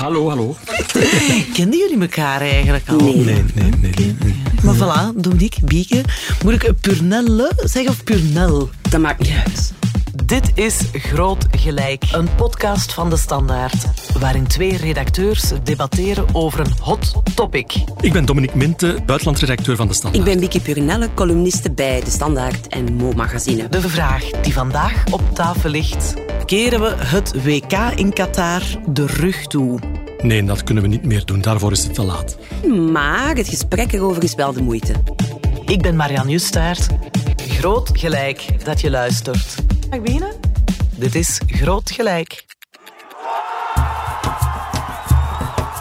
Hallo, hallo. Kenden jullie elkaar eigenlijk al? Nee, nee, nee. nee, nee. Maar voilà, Dominique, Bieke. Moet ik Purnelle zeggen of Purnel? Dat maakt niet uit. Dit is Groot Gelijk, een podcast van De Standaard, waarin twee redacteurs debatteren over een hot topic. Ik ben Dominique Minte, buitenlandredacteur van De Standaard. Ik ben Bieke Purinelle, columniste bij De Standaard en Mo Magazine. De vraag die vandaag op tafel ligt. Keren we het WK in Qatar de rug toe? Nee, dat kunnen we niet meer doen. Daarvoor is het te laat. Maar het gesprek erover is wel de moeite. Ik ben Marianne Justaert. Groot Gelijk dat je luistert. Mag ik beginnen? Dit is Groot Gelijk.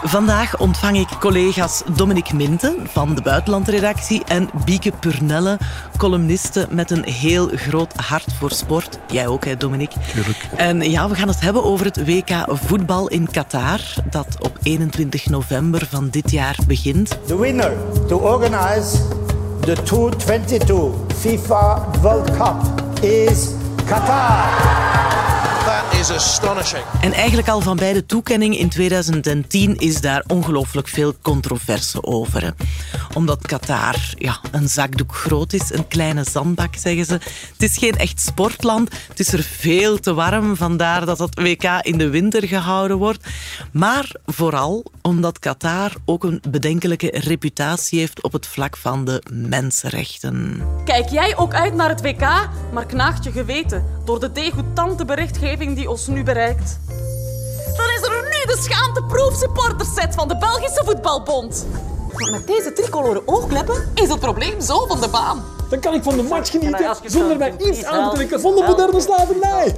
Vandaag ontvang ik collega's Dominique Minten van de buitenlandredactie en Bieke Purnelle, columniste met een heel groot hart voor sport. Jij ook, hè, Dominique? Tuurlijk. En ja, we gaan het hebben over het WK voetbal in Qatar, dat op 21 november van dit jaar begint. The winner to organize the 2022 FIFA World Cup is Qatar. That is astonishing. En eigenlijk al van bij de toekenning in 2010 is daar ongelooflijk veel controverse over. Omdat Qatar ja, een zakdoek groot is, een kleine zandbak, zeggen ze. Het is geen echt sportland, het is er veel te warm, vandaar dat het WK in de winter gehouden wordt. Maar vooral omdat Qatar ook een bedenkelijke reputatie heeft op het vlak van de mensenrechten. Kijk jij ook uit naar het WK, maar knaagt je geweten door de degoutante berichtgeving die ons nu bereikt? Dan is er nu de schaamteproef supporterset van de Belgische Voetbalbond. Maar met deze tricolore oogkleppen is het probleem zo van de baan. Dan kan ik van de match genieten zonder mij iets aan te trekken van de moderne slavernij.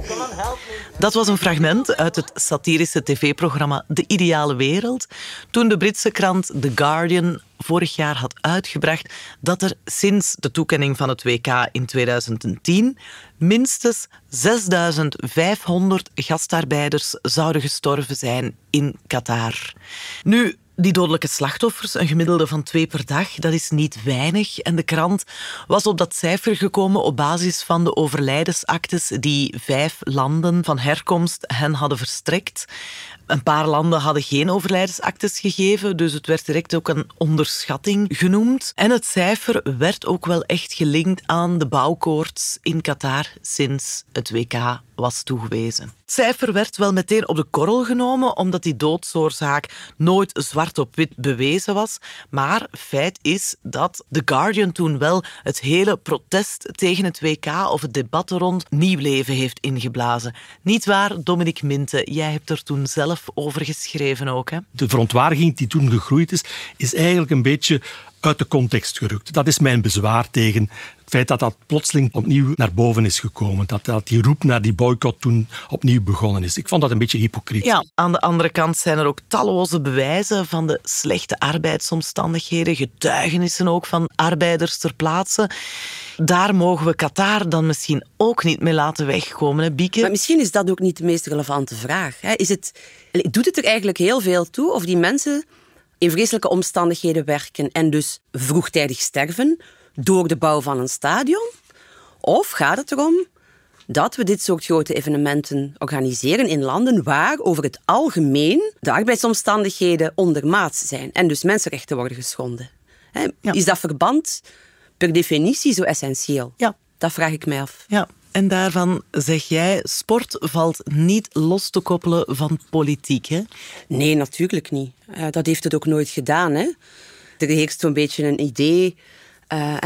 Dat was een fragment uit het satirische tv-programma De Ideale Wereld. Toen de Britse krant The Guardian vorig jaar had uitgebracht dat er sinds de toekenning van het WK in 2010 minstens 6500 gastarbeiders zouden gestorven zijn in Qatar. Nu, die dodelijke slachtoffers, een gemiddelde van twee per dag, dat is niet weinig. En de krant was op dat cijfer gekomen op basis van de overlijdensactes die vijf landen van herkomst hen hadden verstrekt. Een paar landen hadden geen overlijdensactes gegeven, dus het werd direct ook een onderschatting genoemd. En het cijfer werd ook wel echt gelinkt aan de bouwkoorts in Qatar sinds het WK was toegewezen. Het cijfer werd wel meteen op de korrel genomen, omdat die doodsoorzaak nooit zwart op wit bewezen was. Maar feit is dat The Guardian toen wel het hele protest tegen het WK of het debat rond nieuw leven heeft ingeblazen. Niet waar, Dominique Minte? Jij hebt er toen zelf over geschreven ook, hè? De verontwaardiging die toen gegroeid is, is eigenlijk een beetje uit de context gerukt. Dat is mijn bezwaar tegen het feit dat dat plotseling opnieuw naar boven is gekomen. Dat, dat die roep naar die boycott toen opnieuw begonnen is. Ik vond dat een beetje hypocriet. Ja, aan de andere kant zijn er ook talloze bewijzen van de slechte arbeidsomstandigheden, getuigenissen ook van arbeiders ter plaatse. Daar mogen we Qatar dan misschien ook niet mee laten wegkomen, hè, Bieke? Maar misschien is dat ook niet de meest relevante vraag. Hè. Is het, doet het er eigenlijk heel veel toe of die mensen in vreselijke omstandigheden werken en dus vroegtijdig sterven door de bouw van een stadion? Of gaat het erom dat we dit soort grote evenementen organiseren in landen waar over het algemeen de arbeidsomstandigheden ondermaats zijn en dus mensenrechten worden geschonden? Ja. Is dat verband per definitie zo essentieel? Ja. Dat vraag ik mij af. Ja, en daarvan zeg jij, sport valt niet los te koppelen van politiek, hè? Nee, natuurlijk niet. Eh, dat heeft het ook nooit gedaan. Hè? Er heerst zo'n beetje een idee,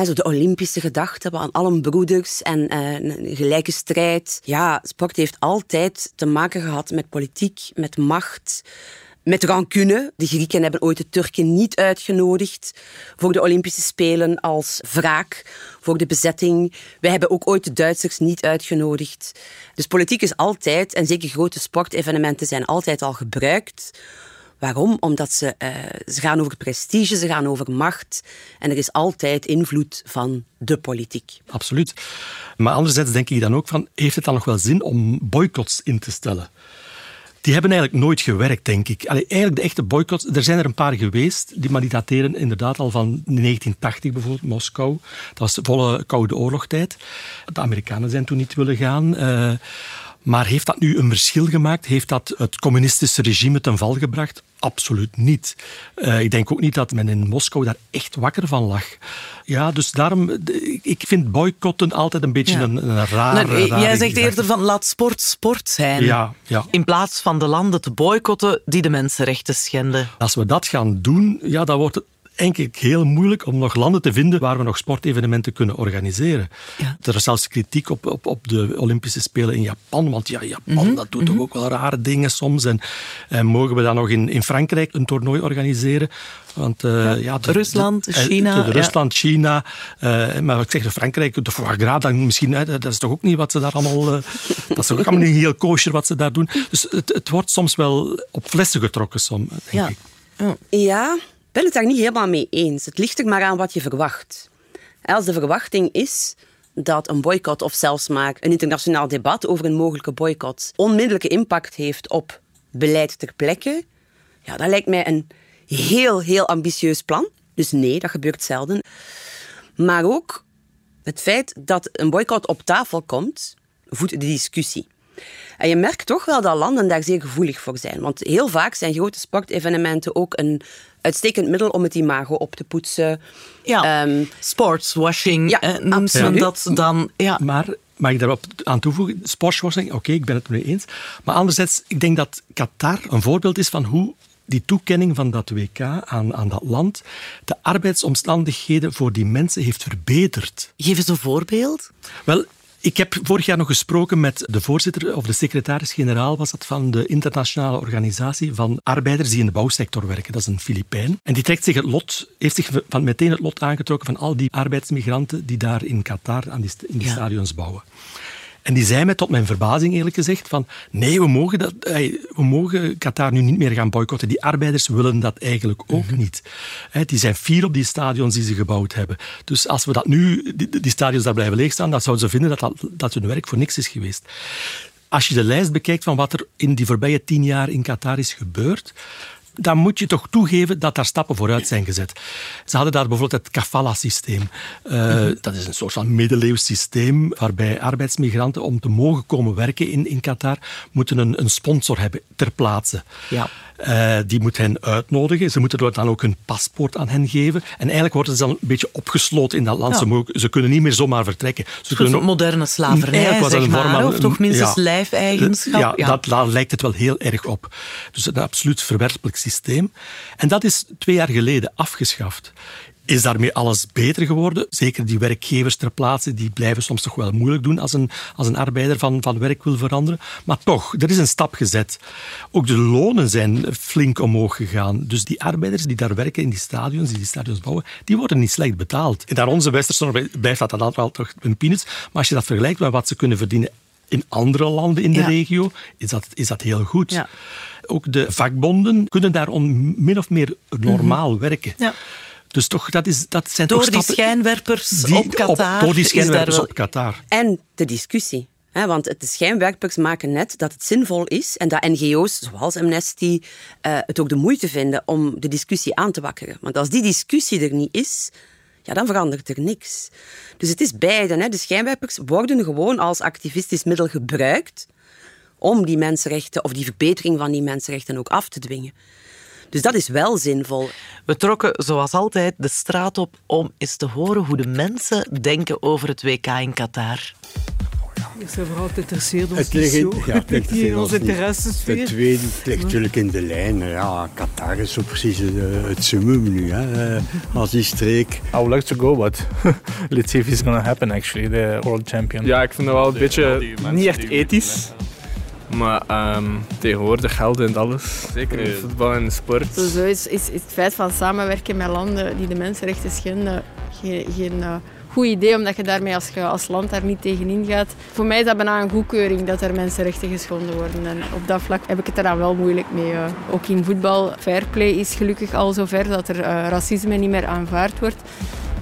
zo de Olympische gedachte aan allen broeders en eh, een gelijke strijd. Ja, sport heeft altijd te maken gehad met politiek, met macht. Met rancune. De Grieken hebben ooit de Turken niet uitgenodigd voor de Olympische Spelen als wraak voor de bezetting. Wij hebben ook ooit de Duitsers niet uitgenodigd. Dus politiek is altijd, en zeker grote sportevenementen zijn altijd al gebruikt. Waarom? Omdat ze, eh, ze gaan over prestige, ze gaan over macht. En er is altijd invloed van de politiek. Absoluut. Maar anderzijds denk ik dan ook van, heeft het dan nog wel zin om boycotts in te stellen? Die hebben eigenlijk nooit gewerkt, denk ik. Eigenlijk de echte boycotts, er zijn er een paar geweest, die, maar die dateren inderdaad al van 1980 bijvoorbeeld, Moskou. Dat was volle Koude Oorlogtijd. De Amerikanen zijn toen niet willen gaan. eh, Maar heeft dat nu een verschil gemaakt? Heeft dat het communistische regime ten val gebracht? Absoluut niet. Uh, ik denk ook niet dat men in Moskou daar echt wakker van lag. Ja, dus daarom, ik vind boycotten altijd een beetje een, een raar. Nee, jij zegt eerder van laat sport sport zijn. Ja, ja. In plaats van de landen te boycotten die de mensenrechten schenden. Als we dat gaan doen, ja, dan wordt het eigenlijk heel moeilijk om nog landen te vinden waar we nog sportevenementen kunnen organiseren. Ja. Er is zelfs kritiek op, op, op de Olympische Spelen in Japan, want ja, Japan mhm. dat doet toch mhm. ook wel rare dingen soms. En, en, mogen we dan nog in, in Frankrijk een toernooi organiseren? Want, uh, ja. Rusland, China. Rusland, China. Uh, maar ik zeg, de Frankrijk, de foie gras, dan misschien, dat is toch ook niet wat ze daar allemaal... Uh, dat is ook allemaal niet heel kosher wat ze daar doen. Dus het, het wordt soms wel op flessen getrokken, som, denk ja. ik. Ja, ben het daar niet helemaal mee eens. Het ligt er maar aan wat je verwacht. Als de verwachting is dat een boycott of zelfs maar een internationaal debat over een mogelijke boycott onmiddellijke impact heeft op beleid ter plekke, ja, dat lijkt mij een heel, heel ambitieus plan. Dus nee, dat gebeurt zelden. Maar ook het feit dat een boycott op tafel komt, voedt de discussie. En je merkt toch wel dat landen daar zeer gevoelig voor zijn. Want heel vaak zijn grote sportevenementen ook een uitstekend middel om het imago op te poetsen. Ja, um, sportswashing ja, eh, noemt men dat dan. Ja. Maar mag ik daarop aan toevoegen? Sportswashing, oké, ik ben het mee eens. Maar anderzijds, ik denk dat Qatar een voorbeeld is van hoe die toekenning van dat WK aan, aan dat land de arbeidsomstandigheden voor die mensen heeft verbeterd. Geef eens een voorbeeld. Wel, ik heb vorig jaar nog gesproken met de voorzitter, of de secretaris-generaal was dat, van de internationale organisatie van arbeiders die in de bouwsector werken. Dat is een Filipijn. En die trekt zich het lot, heeft zich van meteen het lot aangetrokken van al die arbeidsmigranten die daar in Qatar aan die, in die stadions bouwen. En die zei mij tot mijn verbazing eerlijk gezegd van nee, we mogen, dat, we mogen Qatar nu niet meer gaan boycotten. Die arbeiders willen dat eigenlijk ook mhm. niet. Die zijn fier op die stadions die ze gebouwd hebben. Dus als we dat nu, die, stadions daar blijven leegstaan, dan zouden ze vinden dat, dat, dat hun werk voor niks is geweest. Als je de lijst bekijkt van wat er in die voorbije tien jaar in Qatar is gebeurd, dan moet je toch toegeven dat daar stappen vooruit zijn gezet. Ze hadden daar bijvoorbeeld het kafala-systeem. Uh, Dat is een soort van middeleeuws systeem waarbij arbeidsmigranten om te mogen komen werken in, in Qatar moeten een, een sponsor hebben ter plaatse. Ja. Uh, die moet hen uitnodigen. Ze moeten dan ook een paspoort aan hen geven. En eigenlijk worden ze dan een beetje opgesloten in dat land. Ze, mogen, ze, kunnen niet meer zomaar vertrekken. Ze kunnen ook, moderne slavernij, was zeg maar, of toch minstens ja, lijfeigenschap. Ja, ja, Dat, daar lijkt het wel heel erg op. Dus een absoluut verwerpelijk systeem. En dat is twee jaar geleden afgeschaft. Is daarmee alles beter geworden? Zeker die werkgevers ter plaatse, die blijven soms toch wel moeilijk doen als een, als een arbeider van, van werk wil veranderen. Maar toch, er is een stap gezet. Ook de lonen zijn flink omhoog gegaan. Dus die arbeiders die daar werken in die stadions, die die stadions bouwen, die worden niet slecht betaald. En daar onze westerse blijft dat dan wel toch een peanuts. Maar als je dat vergelijkt met wat ze kunnen verdienen in andere landen in de regio, is dat, is dat heel goed. Ja. Ook de vakbonden kunnen daar on, min of meer normaal mhm. werken. Ja. Dus toch, dat, is, dat zijn door toch die schijnwerpers op Qatar. door die schijnwerpers op Qatar. En de discussie. want de schijnwerpers maken net dat het zinvol is en dat NGO's zoals Amnesty uh, het ook de moeite vinden om de discussie aan te wakkeren. Want als die discussie er niet is, ja, dan verandert er niks. Dus het is beide. Hè. De schijnwerpers worden gewoon als activistisch middel gebruikt om die mensenrechten of die verbetering van die mensenrechten ook af te dwingen. Dus dat is wel zinvol. We trokken zoals altijd de straat op om eens te horen hoe de mensen denken over het WK in Qatar. Je zijn vooral geïnteresseerd ons het ligt in, ja, het ligt in onze interessesfeer. Het tweede ligt natuurlijk in de lijn. Ja, Qatar is zo precies het, het summum nu, hè, als die streek. I would like to go, but let's see if it's gonna happen actually, the world champion. Ja, ik vind het wel een beetje niet echt ethisch. Maar um, tegenwoordig geld en alles. Zeker in voetbal en sport. Zo is, is, het feit van samenwerken met landen die de mensenrechten schenden geen, geen uh, goed idee, omdat je daarmee als, je als land daar niet tegenin gaat. Voor mij is dat bijna een goedkeuring dat er mensenrechten geschonden worden. En op dat vlak heb ik het er dan wel moeilijk mee. Uh. Ook in voetbal, fairplay is gelukkig al zover dat er uh, racisme niet meer aanvaard wordt.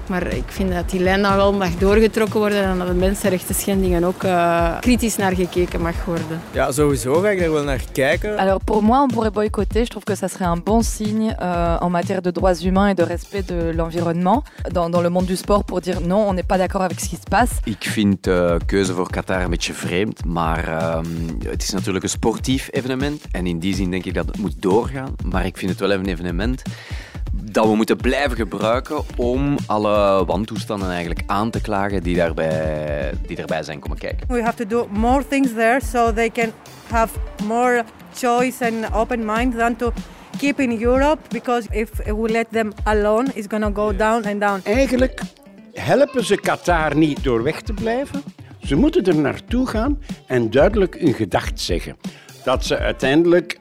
Maar ik vind dat die lijn nog wel mag doorgetrokken worden en dat de mensenrechten schendingen ook uh, kritisch naar gekeken mag worden. Ja, sowieso ga ik daar wel naar kijken. Alors pour moi, on pourrait boycotter. Je trouve que ça serait un bon signe euh, en matière de droits humains et de respect de l'environnement dans, dans le monde du sport pour dire non, on n'est pas d'accord avec ce qui se passe. Ik vind de uh, keuze voor Qatar een beetje vreemd, maar uh, het is natuurlijk een sportief evenement en in die zin denk ik dat het moet doorgaan. Maar ik vind het wel een evenement dat we moeten blijven gebruiken om alle wantoestanden eigenlijk aan te klagen die daarbij, die daarbij zijn komen kijken. We have to do more things there so they can have more choice and open mind than to keep in Europe because if we let them alone it's going to go down and down. Eigenlijk helpen ze Qatar niet door weg te blijven. Ze moeten er naartoe gaan en duidelijk hun gedacht zeggen. Dat ze uiteindelijk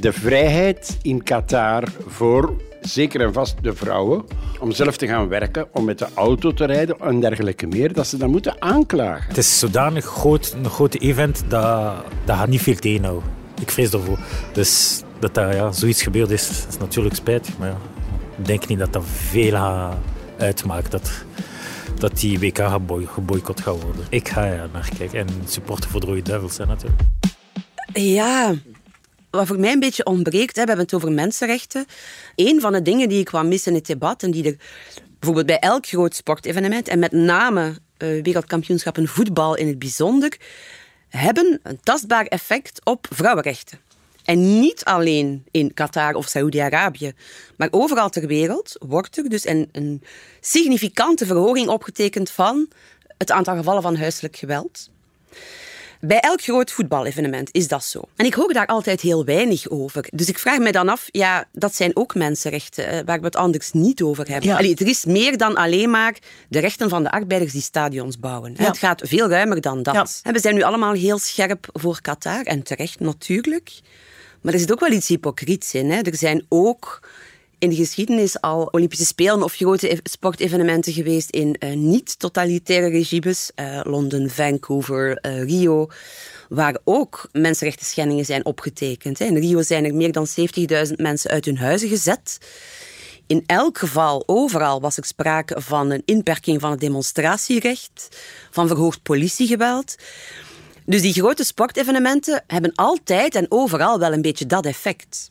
de vrijheid in Qatar voor zeker en vast de vrouwen, om zelf te gaan werken, om met de auto te rijden en dergelijke meer, dat ze dat moeten aanklagen. Het is zodanig groot, een groot event dat, dat gaat niet veel tegenhouden. Ik vrees ervoor. Dus dat daar ja, zoiets gebeurd is, is natuurlijk spijtig. Maar ja, ik denk niet dat dat veel uitmaakt. Dat, dat die WK geboycott gaat worden. Ik ga ja, naar kijken en supporter voor de Rode Duivels zijn natuurlijk. Ja, wat voor mij een beetje ontbreekt, hè, we hebben het over mensenrechten. Een van de dingen die ik kwam mis in het debat en die er bijvoorbeeld bij elk groot sportevenement en met name uh, wereldkampioenschappen voetbal in het bijzonder, hebben een tastbaar effect op vrouwenrechten. En niet alleen in Qatar of Saoedi-Arabië, maar overal ter wereld wordt er dus een, een significante verhoging opgetekend van het aantal gevallen van huiselijk geweld. Bij elk groot voetbalevenement is dat zo. En ik hoor daar altijd heel weinig over. Dus ik vraag me dan af, ja, dat zijn ook mensenrechten eh, waar we het anders niet over hebben. Ja. Allee, er is meer dan alleen maar de rechten van de arbeiders die stadions bouwen. Ja. Het gaat veel ruimer dan dat. En we zijn nu allemaal heel scherp voor Qatar en terecht natuurlijk. Maar er zit ook wel iets hypocriets in. Hè. Er zijn ook in de geschiedenis al Olympische Spelen of grote sportevenementen geweest in uh, niet-totalitaire regimes. Uh, Londen, Vancouver, uh, Rio. Waar ook mensenrechten schendingen zijn opgetekend. In Rio zijn er meer dan 70.000 mensen uit hun huizen gezet. In elk geval, overal was er sprake van een inperking van het demonstratierecht, van verhoogd politiegeweld. Dus die grote sportevenementen hebben altijd en overal wel een beetje dat effect.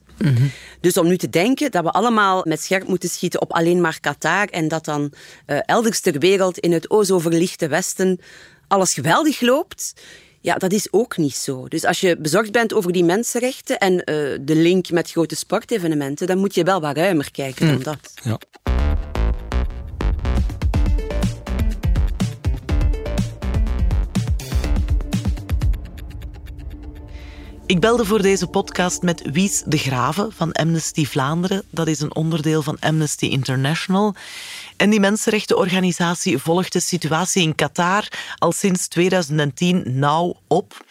Dus om nu te denken dat we allemaal met scherp moeten schieten op alleen maar Qatar en dat dan uh, elders ter wereld in het o zo verlichte Westen alles geweldig loopt, ja, dat is ook niet zo. Dus als je bezorgd bent over die mensenrechten en uh, de link met grote sportevenementen, dan moet je wel wat ruimer kijken dan mm. dat. Ja. Ik belde voor deze podcast met Wies de Graven van Amnesty Vlaanderen. Dat is een onderdeel van Amnesty International. En die mensenrechtenorganisatie volgt de situatie in Qatar al sinds 2010 nauw op.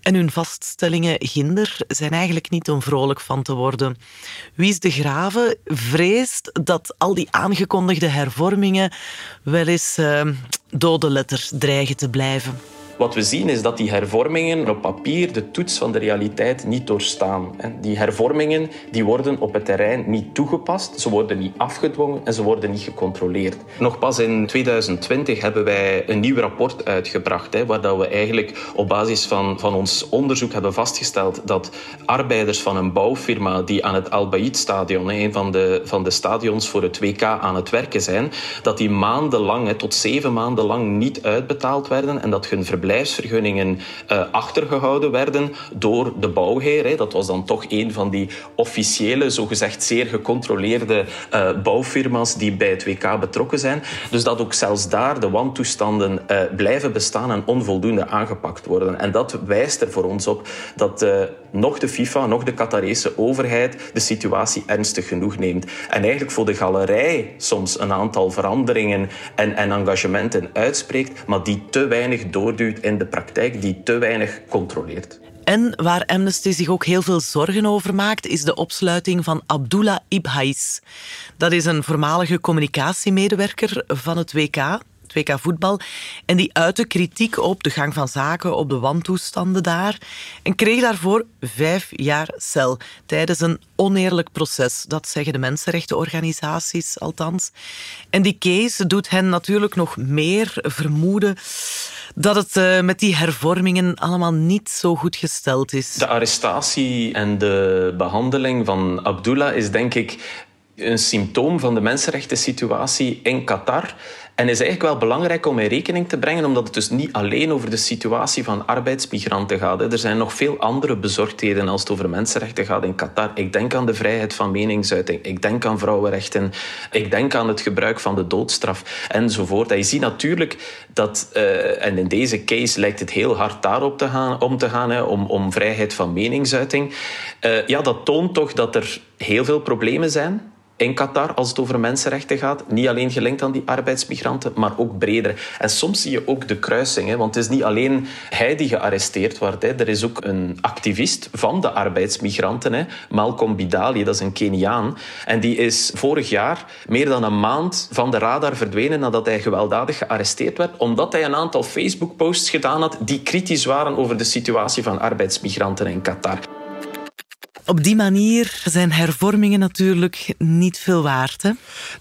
En hun vaststellingen ginder zijn eigenlijk niet om vrolijk van te worden. Wies de Graven vreest dat al die aangekondigde hervormingen wel eens uh, dode letters dreigen te blijven. Wat we zien is dat die hervormingen op papier de toets van de realiteit niet doorstaan. Die hervormingen die worden op het terrein niet toegepast, ze worden niet afgedwongen en ze worden niet gecontroleerd. Nog pas in 2020 hebben wij een nieuw rapport uitgebracht, waar we eigenlijk op basis van, van ons onderzoek hebben vastgesteld dat arbeiders van een bouwfirma die aan het Al Bayt stadion, een van de, van de stadions voor het WK aan het werken zijn, dat die maandenlang, tot zeven maanden lang niet uitbetaald werden en dat hun verblijf verblijfsvergunningen uh, achtergehouden werden door de bouwheer. Hè. Dat was dan toch een van die officiële, zogezegd zeer gecontroleerde uh, bouwfirma's die bij het WK betrokken zijn. Dus dat ook zelfs daar de wantoestanden uh, blijven bestaan en onvoldoende aangepakt worden. En dat wijst er voor ons op dat nog de FIFA, nog de Qatarese overheid de situatie ernstig genoeg neemt. En eigenlijk voor de galerij soms een aantal veranderingen en, en engagementen uitspreekt, maar die te weinig doorduwt in de praktijk, die te weinig controleert. En waar Amnesty zich ook heel veel zorgen over maakt, is de opsluiting van Abdullah Ibhais. Dat is een voormalige communicatiemedewerker van het WK het WK voetbal. En die uitte kritiek op de gang van zaken, op de wantoestanden daar. En kreeg daarvoor vijf jaar cel tijdens een oneerlijk proces. Dat zeggen de mensenrechtenorganisaties althans. En die case doet hen natuurlijk nog meer vermoeden dat het uh, met die hervormingen allemaal niet zo goed gesteld is. De arrestatie en de behandeling van Abdullah is denk ik een symptoom van de mensenrechten situatie in Qatar. En is eigenlijk wel belangrijk om in rekening te brengen, omdat het dus niet alleen over de situatie van arbeidsmigranten gaat. Er zijn nog veel andere bezorgdheden als het over mensenrechten gaat in Qatar. Ik denk aan de vrijheid van meningsuiting, ik denk aan vrouwenrechten, ik denk aan het gebruik van de doodstraf enzovoort. En je ziet natuurlijk dat, uh, en in deze case lijkt het heel hard daarop te gaan, om te gaan, hè, om, om vrijheid van meningsuiting. Uh, ja, dat toont toch dat er heel veel problemen zijn in Qatar als het over mensenrechten gaat. Niet alleen gelinkt aan die arbeidsmigranten, maar ook breder. En soms zie je ook de kruising. Hè, want het is niet alleen hij die gearresteerd wordt. Hè. Er is ook een activist van de arbeidsmigranten, hè, Malcolm Bidali, dat is een Keniaan. En die is vorig jaar meer dan een maand van de radar verdwenen nadat hij gewelddadig gearresteerd werd, omdat hij een aantal Facebook-posts gedaan had die kritisch waren over de situatie van arbeidsmigranten in Qatar. Op die manier zijn hervormingen natuurlijk niet veel waard. Hè?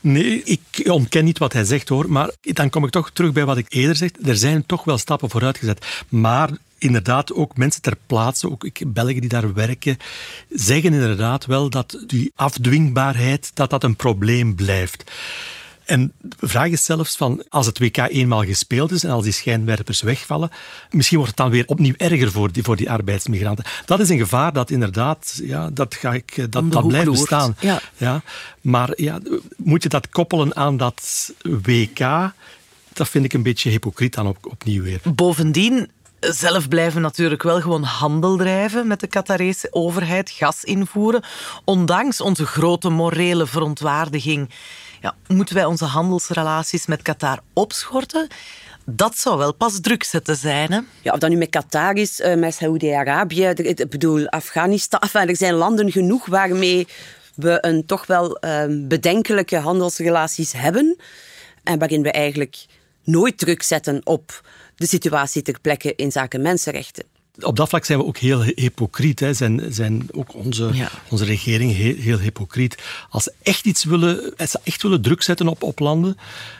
Nee, ik ontken niet wat hij zegt hoor. Maar dan kom ik toch terug bij wat ik eerder zeg. Er zijn toch wel stappen vooruit gezet. Maar inderdaad ook mensen ter plaatse, ook Belgen die daar werken, zeggen inderdaad wel dat die afdwingbaarheid dat dat een probleem blijft. En de vraag is zelfs van, als het WK eenmaal gespeeld is en als die schijnwerpers wegvallen, misschien wordt het dan weer opnieuw erger voor die, voor die arbeidsmigranten. Dat is een gevaar dat inderdaad, ja, dat, ga ik, eh, dat, dat blijft bestaan. Ja. Ja, maar ja, moet je dat koppelen aan dat WK? Dat vind ik een beetje hypocriet dan op, opnieuw weer. Bovendien, zelf blijven natuurlijk wel gewoon handel drijven met de Qatarese overheid, gas invoeren, ondanks onze grote morele verontwaardiging ja, moeten wij onze handelsrelaties met Qatar opschorten? Dat zou wel pas druk zetten zijn. Hè? Ja, of dat nu met Qatar is, uh, met Saoedi-Arabië, ik bedoel Afghanistan. er zijn landen genoeg waarmee we een toch wel uh, bedenkelijke handelsrelaties hebben. En waarin we eigenlijk nooit druk zetten op de situatie ter plekke in zaken mensenrechten op dat vlak zijn we ook heel hypocriet. Hè. Zijn, zijn ook onze, onze regering heel, heel hypocriet. Als ze echt iets willen, als ze echt willen druk zetten op, op landen,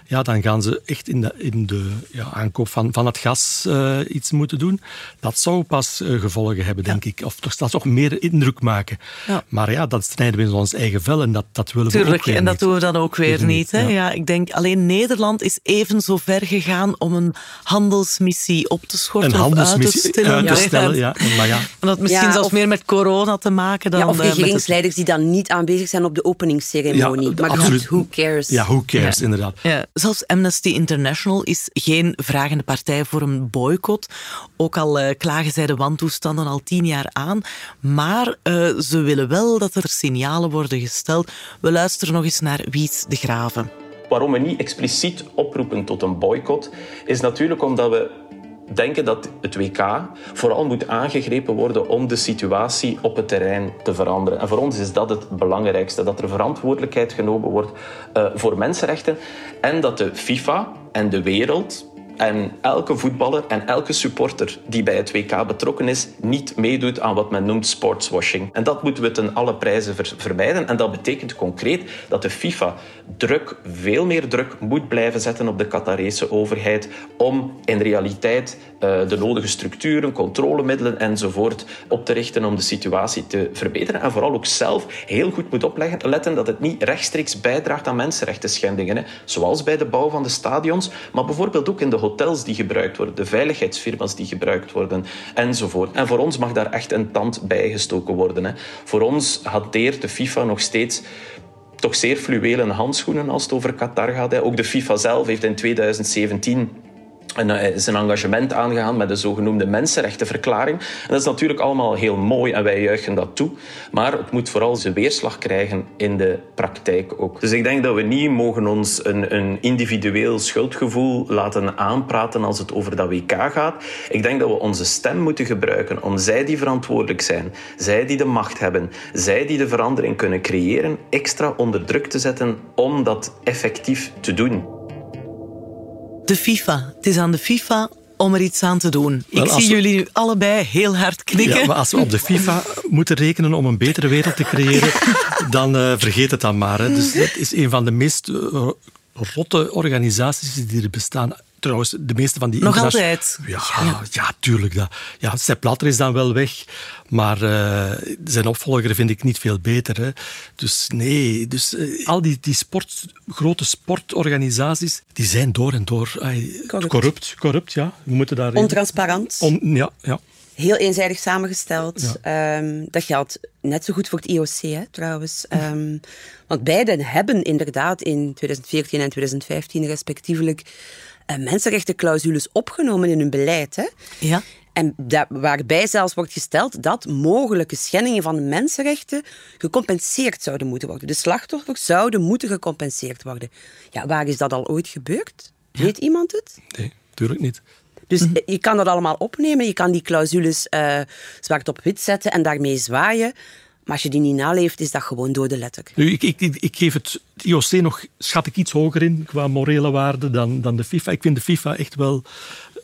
ja, dan gaan ze echt in de, in de ja, aankoop van, van het gas uh, iets moeten doen. Dat zou pas uh, gevolgen hebben, denk ik. Of toch, dat toch meer indruk maken. Maar ja, dat snijden we in ons eigen vel en dat, dat willen Tuurlijk, we ook weer en dat niet. doen we dan ook weer niet. Hè? Ja. ik denk alleen Nederland is even zo ver gegaan om een handelsmissie op te schorten een handelsmissie uit te stellen. Uit te stellen ja. Maar ja. En dat misschien Ja, zelfs of- meer met corona te maken dan Ja, of eh, regeringsleiders die dan niet aanwezig zijn op de openingsceremonie. Ja, maar goed, absoluut. who cares? Ja, who cares, Ja. inderdaad. Ja, zelfs Amnesty International is geen vragende partij voor een boycott. Ook al eh, klagen zij de wantoestanden al tien jaar aan. Maar eh, ze willen wel dat er signalen worden gesteld. We luisteren nog eens naar Wies de Graven. Waarom we niet expliciet oproepen tot een boycott, is natuurlijk omdat we denken dat het WK vooral moet aangegrepen worden om de situatie op het terrein te veranderen. En voor ons is dat het belangrijkste, dat er verantwoordelijkheid genomen wordt eh, voor mensenrechten en dat de FIFA en de wereld en elke voetballer en elke supporter die bij het WK betrokken is, niet meedoet aan wat men noemt sportswashing. En dat moeten we ten alle prijzen ver- vermijden. En dat betekent concreet dat de FIFA druk, veel meer druk moet blijven zetten op de Qatarese overheid om in realiteit eh, de nodige structuren, controlemiddelen enzovoort op te richten om de situatie te verbeteren. En vooral ook zelf heel goed moet opleggen, letten dat het niet rechtstreeks bijdraagt aan mensenrechten schendingen. Hè. Zoals bij de bouw van de stadions, maar bijvoorbeeld ook in de hotels die gebruikt worden, de veiligheidsfirma's die gebruikt worden enzovoort. En voor ons mag daar echt een tand bij gestoken worden. Hè. Voor ons hanteert de FIFA nog steeds toch zeer fluwelen handschoenen als het over Qatar gaat. Ook de FIFA zelf heeft in 2017 een, eh, zijn engagement aangegaan met de zogenoemde mensenrechtenverklaring. En dat is natuurlijk allemaal heel mooi en wij juichen dat toe. Maar het moet vooral zijn weerslag krijgen in de praktijk ook. Dus ik denk dat we niet mogen ons een, een individueel schuldgevoel laten aanpraten als het over dat WK gaat. Ik denk dat we onze stem moeten gebruiken om zij die verantwoordelijk zijn, zij die de macht hebben, zij die de verandering kunnen creëren, extra onder druk te zetten om dat effectief te doen. De FIFA. Het is aan de FIFA om er iets aan te doen. Ik zie jullie nu allebei heel hard knikken. Ja, maar als we op de FIFA moeten rekenen om een betere wereld te creëren, dan uh, vergeet het dan maar. Hè. Dus dat is een van de meest uh, rotte organisaties die er bestaan trouwens, de meeste van die... Nog altijd? Ja, ja. ja tuurlijk. Dat. Ja, Sepp Blatter is dan wel weg, maar uh, zijn opvolger vind ik niet veel beter. Hè. Dus nee, dus, uh, al die, die sport, grote sportorganisaties, die zijn door en door ay, corrupt. corrupt. corrupt. ja. We moeten daar Ontransparant. On, ja, ja. Heel eenzijdig samengesteld. Ja. Um, dat geldt net zo goed voor het IOC, hè, trouwens. Um, want beiden hebben inderdaad in 2014 en 2015 respectievelijk mensenrechtenclausules opgenomen in hun beleid. Hè? Ja. En dat, waarbij zelfs wordt gesteld dat mogelijke schendingen van de mensenrechten gecompenseerd zouden moeten worden. De slachtoffers zouden moeten gecompenseerd worden. Ja, waar is dat al ooit gebeurd? Weet iemand het? Nee, natuurlijk niet. Dus je kan dat allemaal opnemen, je kan die clausules uh, zwart op wit zetten en daarmee zwaaien. Maar als je die niet naleeft, is dat gewoon dode letter. Nu, ik, ik, ik geef het IOC nog, schat ik iets hoger in qua morele waarde dan, dan de FIFA. Ik vind de FIFA echt wel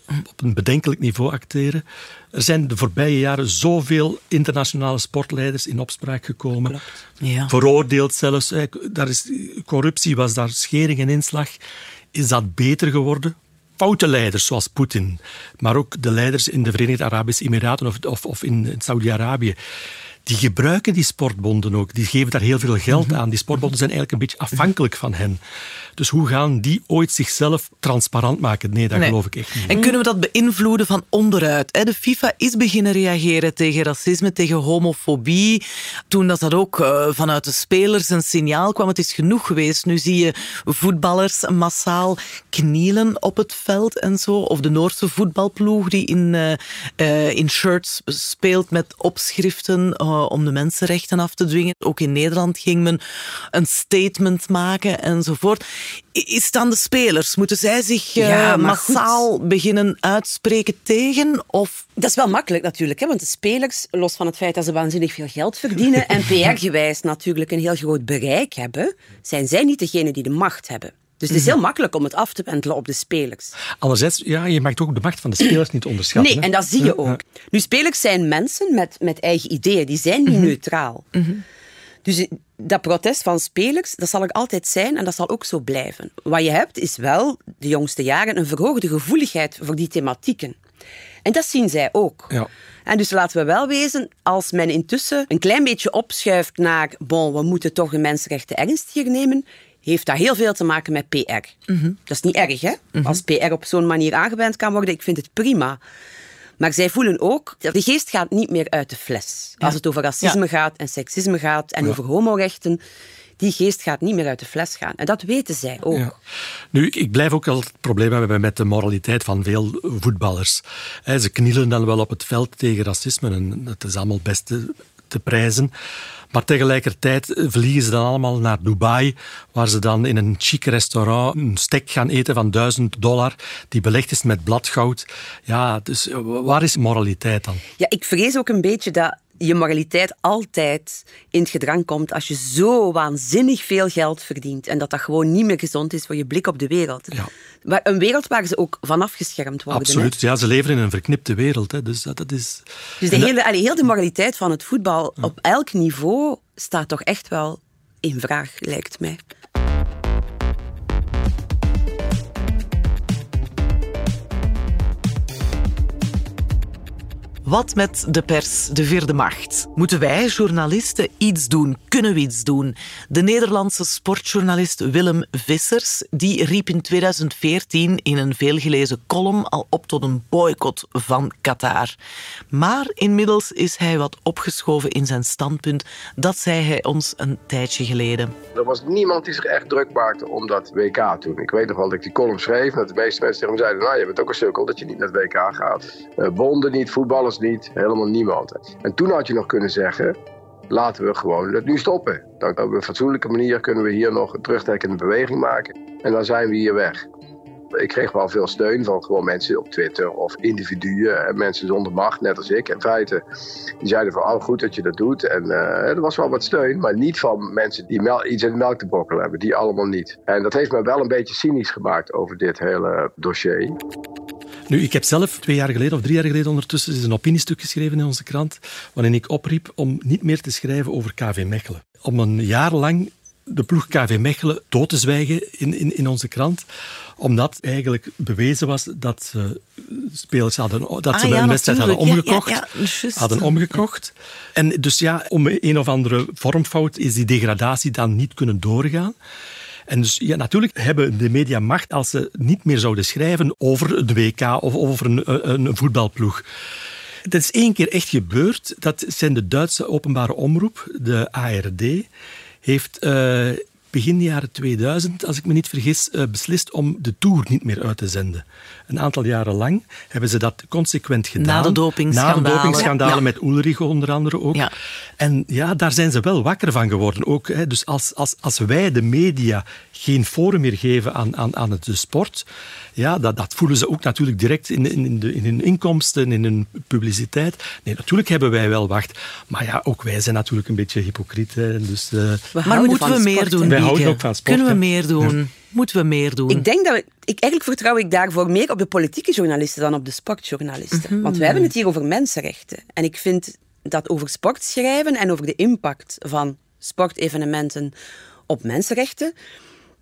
op een bedenkelijk niveau acteren. Er zijn de voorbije jaren zoveel internationale sportleiders in opspraak gekomen. Ja. Veroordeeld zelfs. Daar is, corruptie was daar schering en inslag. Is dat beter geworden? foute leiders zoals Poetin, maar ook de leiders in de Verenigde Arabische Emiraten of, of, of in Saudi-Arabië die gebruiken die sportbonden ook. Die geven daar heel veel geld aan. Die sportbonden zijn eigenlijk een beetje afhankelijk van hen. Dus hoe gaan die ooit zichzelf transparant maken? Nee, dat geloof ik echt niet. En kunnen we dat beïnvloeden van onderuit? De FIFA is beginnen reageren tegen racisme, tegen homofobie. Toen dat, dat ook eh, vanuit de spelers een signaal kwam. Het is genoeg geweest. Nu zie je voetballers massaal knielen op het veld en zo. Of de Noorse voetbalploeg die in, uh, uh, in shirts speelt met opschriften om de mensenrechten af te dwingen. Ook in Nederland ging men een statement maken enzovoort. Is het aan de spelers? Moeten zij zich uh, massaal beginnen uitspreken tegen? Of? Dat is wel makkelijk natuurlijk, hè? want de spelers, los van het feit dat ze waanzinnig veel geld verdienen en PR-gewijs natuurlijk een heel groot bereik hebben, zijn zij niet degene die de macht hebben. Dus het is heel makkelijk om het af te pendelen op de spelers. Anderzijds, ja, je mag ook de macht van de spelers niet onderschatten. Nee, en dat zie je ook. Nu, spelers zijn mensen met, met eigen ideeën, die zijn niet neutraal. Dus dat protest van spelers, dat zal er altijd zijn en dat zal ook zo blijven. Wat je hebt, is wel de jongste jaren een verhoogde gevoeligheid voor die thematieken. En dat zien zij ook. Ja. En dus laten we wel wezen, als men intussen een klein beetje opschuift naar, bon, we moeten toch de mensenrechten ernstiger nemen, heeft dat heel veel te maken met PR. Dat is niet erg, hè? Als PR op zo'n manier aangewend kan worden, ik vind het prima. Maar zij voelen ook, dat de geest gaat niet meer uit de fles. Als het over racisme gaat en seksisme gaat en over homorechten, die geest gaat niet meer uit de fles gaan. En dat weten zij ook. Ja. Nu, ik blijf ook wel het probleem hebben met de moraliteit van veel voetballers. Ze knielen dan wel op het veld tegen racisme en dat is allemaal best te, prijzen. Maar tegelijkertijd vliegen ze dan allemaal naar Dubai, waar ze dan in een chic restaurant een stek gaan eten van 1000 dollar, die belegd is met bladgoud. Ja, dus waar is moraliteit dan? Ja, ik vrees ook een beetje dat je moraliteit altijd in het gedrang komt als je zo waanzinnig veel geld verdient en dat dat gewoon niet meer gezond is voor je blik op de wereld. Ja. Maar een wereld waar ze ook van afgeschermd worden. Absoluut, ja, ze leven in een verknipte wereld. Hè. Dus dat, dat is... Dus de hele, allee, heel de moraliteit van het voetbal op elk niveau staat toch echt wel in vraag, lijkt mij. Wat met de pers, de vierde macht? Moeten wij, journalisten, iets doen? Kunnen we iets doen? De Nederlandse sportjournalist Willem Vissers die riep in 2014 in een veelgelezen column al op tot een boycott van Qatar. Maar inmiddels is hij wat opgeschoven in zijn standpunt. Dat zei hij ons een tijdje geleden. Er was niemand die zich echt druk maakte om dat WK toen. Ik weet nog wel dat ik die column schreef dat de meeste mensen zeiden... nou, je bent ook een sukkel dat je niet naar het WK gaat. Uh, bonden niet, voetballers niet, helemaal niemand. En toen had je nog kunnen zeggen, laten we gewoon het nu stoppen. Dan op een fatsoenlijke manier kunnen we hier nog een terugtrekkende beweging maken. En dan zijn we hier weg. Ik kreeg wel veel steun van gewoon mensen op Twitter of individuen. En mensen zonder macht, net als ik in feite. Die zeiden van, oh goed dat je dat doet. En uh, er was wel wat steun, maar niet van mensen die iets in de melk te brokkelen hebben. Die allemaal niet. En dat heeft me wel een beetje cynisch gemaakt over dit hele dossier. Nu, ik heb zelf twee jaar geleden of drie jaar geleden ondertussen is een opiniestuk geschreven in onze krant, waarin ik opriep om niet meer te schrijven over KV Mechelen. Om een jaar lang de ploeg KV Mechelen dood te zwijgen in, in, in onze krant omdat eigenlijk bewezen was dat ze spelers hadden, dat ah, ze ja, een wedstrijd hadden omgekocht. Ja, ja, hadden omgekocht. En dus ja, om een of andere vormfout is die degradatie dan niet kunnen doorgaan. En dus ja, natuurlijk hebben de media macht als ze niet meer zouden schrijven over de WK of over een, een voetbalploeg. Het is één keer echt gebeurd. Dat zijn de Duitse openbare omroep, de ARD, heeft uh, begin jaren 2000, als ik me niet vergis, uh, beslist om de Tour niet meer uit te zenden. Een aantal jaren lang hebben ze dat consequent gedaan. Na de dopingschandalen. Na de dopingschandalen ja. met Ulrich onder andere ook. Ja. En ja, daar zijn ze wel wakker van geworden ook. Hè. Dus als, als, als wij, de media, geen forum meer geven aan, aan, aan de sport, ja, dat, dat voelen ze ook natuurlijk direct in, in, de, in hun inkomsten, in hun publiciteit. Nee, natuurlijk hebben wij wel wacht. Maar ja, ook wij zijn natuurlijk een beetje hypocriet. Hè. Dus, uh, maar moeten we meer doen, Wij houden ook van sport. Kunnen we meer doen? Ja. Moeten we meer doen? Ik denk dat we, ik, eigenlijk vertrouw ik daarvoor meer op de politieke journalisten dan op de sportjournalisten. Mm -hmm. Want wij hebben het hier over mensenrechten. En ik vind dat over sport schrijven en over de impact van sportevenementen op mensenrechten,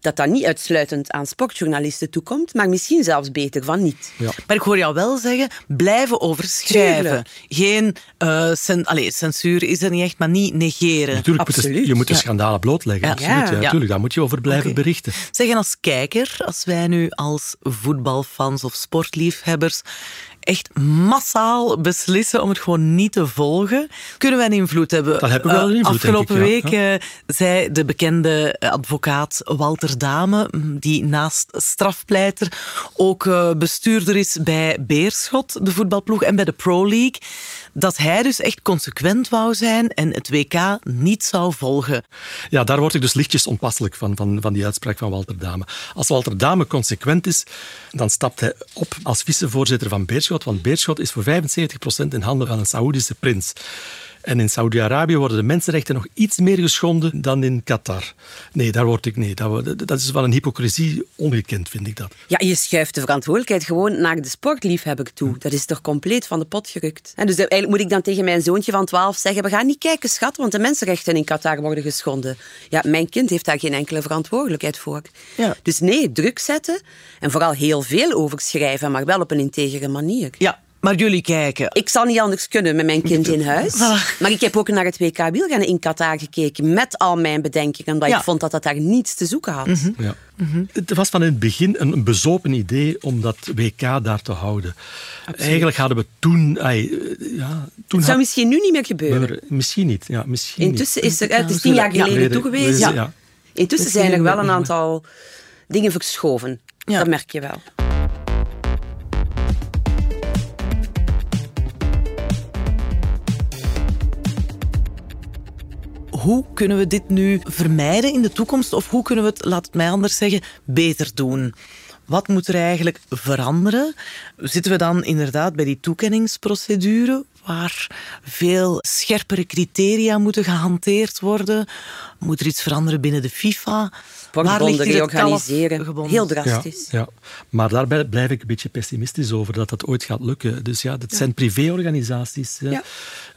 dat dat niet uitsluitend aan sportjournalisten toekomt, maar misschien zelfs beter van niet. Ja. Maar ik hoor jou wel zeggen, blijven overschrijven. Tuurlijk. Geen uh, cen allez, censuur is er niet echt, maar niet negeren. Natuurlijk, Absoluut. je moet de ja. schandalen blootleggen. Ja. Absoluut, ja. Natuurlijk, daar moet je over blijven okay. berichten. Zeggen als kijker, als wij nu als voetbalfans of sportliefhebbers echt massaal beslissen om het gewoon niet te volgen, kunnen wij een invloed hebben. Dat hebben we wel een invloed, Afgelopen ik, week ja. zei de bekende advocaat Walter Dame, die naast strafpleiter ook bestuurder is bij Beerschot, de voetbalploeg, en bij de Pro League, dat hij dus echt consequent wou zijn en het WK niet zou volgen. Ja, daar word ik dus lichtjes onpasselijk van, van, van die uitspraak van Walter Dame. Als Walter Dame consequent is, dan stapt hij op als vicevoorzitter van Beerschot, want Beerschot is voor 75% in handen van een Saoedische prins. En in Saudi-Arabië worden de mensenrechten nog iets meer geschonden dan in Qatar. Nee, daar word ik nee. Dat, dat is wel een hypocrisie ongekend, vind ik dat. Ja, je schuift de verantwoordelijkheid gewoon naar de sportliefhebber toe. Dat is toch compleet van de pot gerukt. En dus eigenlijk moet ik dan tegen mijn zoontje van 12 zeggen: we gaan niet kijken, schat, want de mensenrechten in Qatar worden geschonden. Ja, mijn kind heeft daar geen enkele verantwoordelijkheid voor. Ja. Dus nee, druk zetten en vooral heel veel over schrijven, maar wel op een integere manier. Ja, maar jullie kijken. Ik zal niet anders kunnen met mijn kind in huis. Maar ik heb ook naar het WK wielrennen in Qatar gekeken. Met al mijn bedenkingen. Omdat ja. ik vond dat dat daar niets te zoeken had. Mm -hmm. ja. mm -hmm. Het was van in het begin een bezopen idee om dat WK daar te houden. Absoluut. Eigenlijk hadden we toen... Ay, ja, toen het zou misschien nu niet meer gebeuren. Misschien niet. Ja, misschien Intussen niet. is er... Het is tien jaar geleden ja. toegewezen. Ja. ja. Intussen zijn er wel een aantal dingen verschoven. Dat merk je wel. Hoe kunnen we dit nu vermijden in de toekomst? Of hoe kunnen we het, laat het mij anders zeggen, beter doen? Wat moet er eigenlijk veranderen? Zitten we dan inderdaad bij die toekenningsprocedure, waar veel scherpere criteria moeten gehanteerd worden? Moet er iets veranderen binnen de FIFA? Sportbonden reorganiseren. Heel drastisch. Ja, ja, maar daarbij blijf ik een beetje pessimistisch over dat dat ooit gaat lukken. Dus ja, dat zijn privéorganisaties. Ja,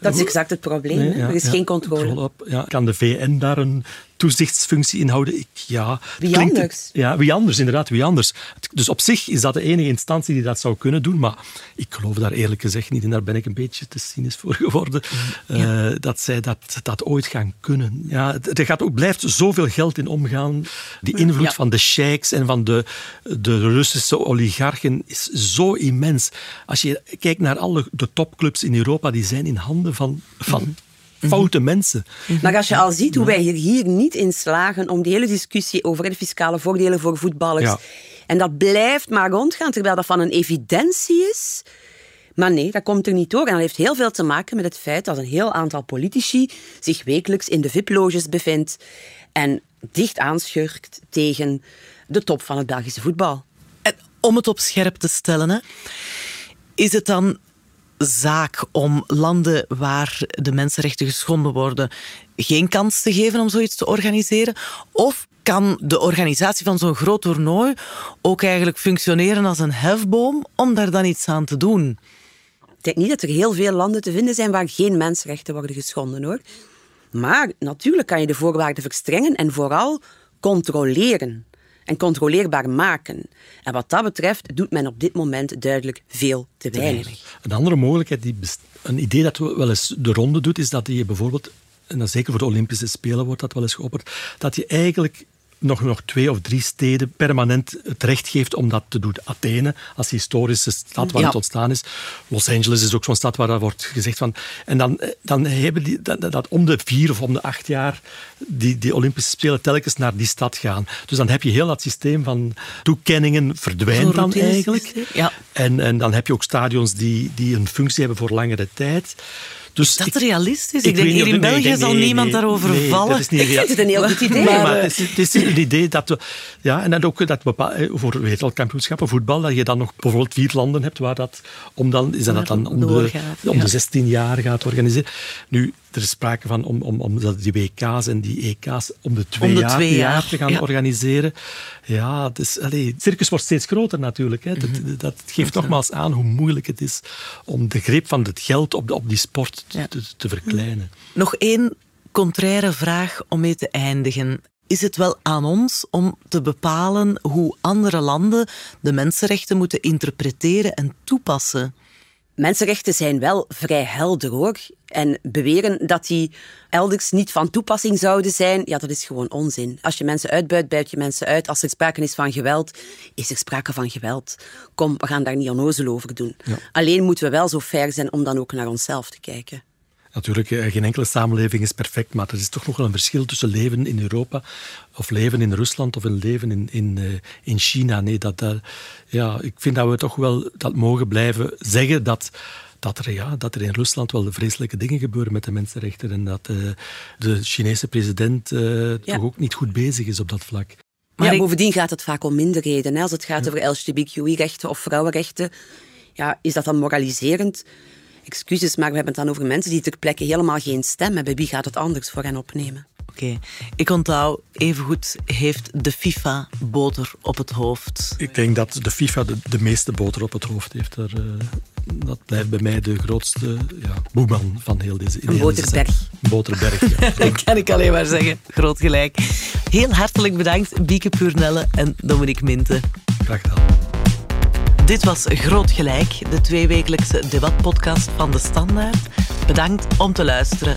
dat is exact het probleem. Nee, er is geen controle. Op. Ja, kan de VN daar een toezichtsfunctie inhouden? Ik, ja, wie anders? Ja, wie anders, inderdaad, wie anders. Dus op zich is dat de enige instantie die dat zou kunnen doen, maar ik geloof daar eerlijk gezegd niet en daar ben ik een beetje te cynisch voor geworden, ja. uh, dat zij dat, dat ooit gaan kunnen. Ja, er gaat ook, blijft zoveel geld in omgaan. Die invloed ja. van de sheiks en van de, de Russische oligarchen is zo immens. Als je kijkt naar alle de topclubs in Europa, die zijn in handen van, van -hmm. Foute mensen. Maar als je al ziet hoe wij hier, hier niet in slagen om die hele discussie over de fiscale voordelen voor voetballers. Ja. En dat blijft maar rondgaan, terwijl dat van een evidentie is. Maar nee, dat komt er niet door. En dat heeft heel veel te maken met het feit dat een heel aantal politici zich wekelijks in de VIP-loges bevindt en dicht aanschurkt tegen de top van het Belgische voetbal. En Om het op scherp te stellen, hè, is het dan zaak om landen waar de mensenrechten geschonden worden geen kans te geven om zoiets te organiseren? Of kan de organisatie van zo'n groot toernooi ook eigenlijk functioneren als een hefboom om daar dan iets aan te doen? Ik denk niet dat er heel veel landen te vinden zijn waar geen mensenrechten worden geschonden hoor. Maar natuurlijk kan je de voorwaarden verstrengen en vooral controleren en controleerbaar maken. En wat dat betreft doet men op dit moment duidelijk veel te weinig. Een andere mogelijkheid, die een idee dat wel eens de ronde doet, is dat je bijvoorbeeld, en dan zeker voor de Olympische Spelen wordt dat wel eens geopperd, dat je eigenlijk nog, nog twee of drie steden permanent het recht geeft om dat te doen. Athene, als historische stad waar het ontstaan is. Los Angeles is ook zo'n stad waar dat wordt gezegd van... En dan, dan hebben die dat, dat, om de vier of om de acht jaar die, die Olympische Spelen telkens naar die stad gaan. Dus dan heb je heel dat systeem van toekenningen verdwijnt dan eigenlijk. Ja. En, en dan heb je ook stadions die, die een functie hebben voor langere tijd. Dus is dat realistisch? Ik, denk, hier in België zal niemand daarover vallen. Dat is niet realistisch. Het is een heel goed idee. Maar, maar het, is, het, is, een idee dat we... Ja, en dan ook dat we voor wereldkampioenschappen voetbal, dat je dan nog bijvoorbeeld vier landen hebt waar dat... Om dan, is dat dan om de, om de 16 jaar gaat organiseren. Nu, er is sprake van om, om, om die WK's en die EK's om de twee, jaar, twee jaar, te gaan organiseren. Ja, dus, allez, het circus wordt steeds groter natuurlijk. Hè. dat, mhm. dat, geeft nogmaals aan hoe moeilijk het is om de greep van het geld op, de, op die sport te, te, verkleinen. Nog één contraire vraag om mee te eindigen is het wel aan ons om te bepalen hoe andere landen de mensenrechten moeten interpreteren en toepassen. Mensenrechten zijn wel vrij helder hoor. En beweren dat die elders niet van toepassing zouden zijn, ja, dat is gewoon onzin. Als je mensen uitbuit, buit je mensen uit. Als er sprake is van geweld, is er sprake van geweld. Kom, we gaan daar niet onnozel over doen. Alleen moeten we wel zo ver zijn om dan ook naar onszelf te kijken. Natuurlijk, eh, geen enkele samenleving is perfect, maar er is toch nog wel een verschil tussen leven in Europa of leven in Rusland of een leven in, in, uh, in China. Nee, dat, ja, ik vind dat we toch wel dat mogen blijven zeggen dat, dat, er, ja, dat er in Rusland wel vreselijke dingen gebeuren met de mensenrechten en dat uh, de Chinese president ja. toch ook niet goed bezig is op dat vlak. Maar ja, bovendien gaat het vaak om minderheden. Hè? Als het gaat ja. over LGBTQI-rechten of vrouwenrechten, ja, is dat dan moraliserend? Excuses, maar we hebben het dan over mensen die ter plekke helemaal geen stem hebben. Wie gaat het anders voor hen opnemen? Oké, ik onthoud, evengoed heeft de FIFA boter op het hoofd. Ik denk dat de FIFA de, de meeste boter op het hoofd heeft. Er, uh, dat blijft bij mij de grootste ja, boeman van heel deze... Een boterberg. Een boterberg, ja. dat kan ik alleen maar zeggen. Groot gelijk. Heel hartelijk bedankt, Bieke Purnelle en Dominique Minte. Graag gedaan. Dit was Groot Gelijk, de tweewekelijkse debatpodcast van De Standaard. Bedankt om te luisteren.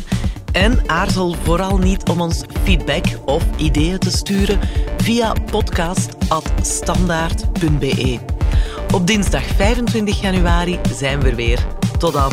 En aarzel vooral niet om ons feedback of ideeën te sturen via podcast.standaard.be. Op dinsdag 25 januari zijn we weer. Tot dan.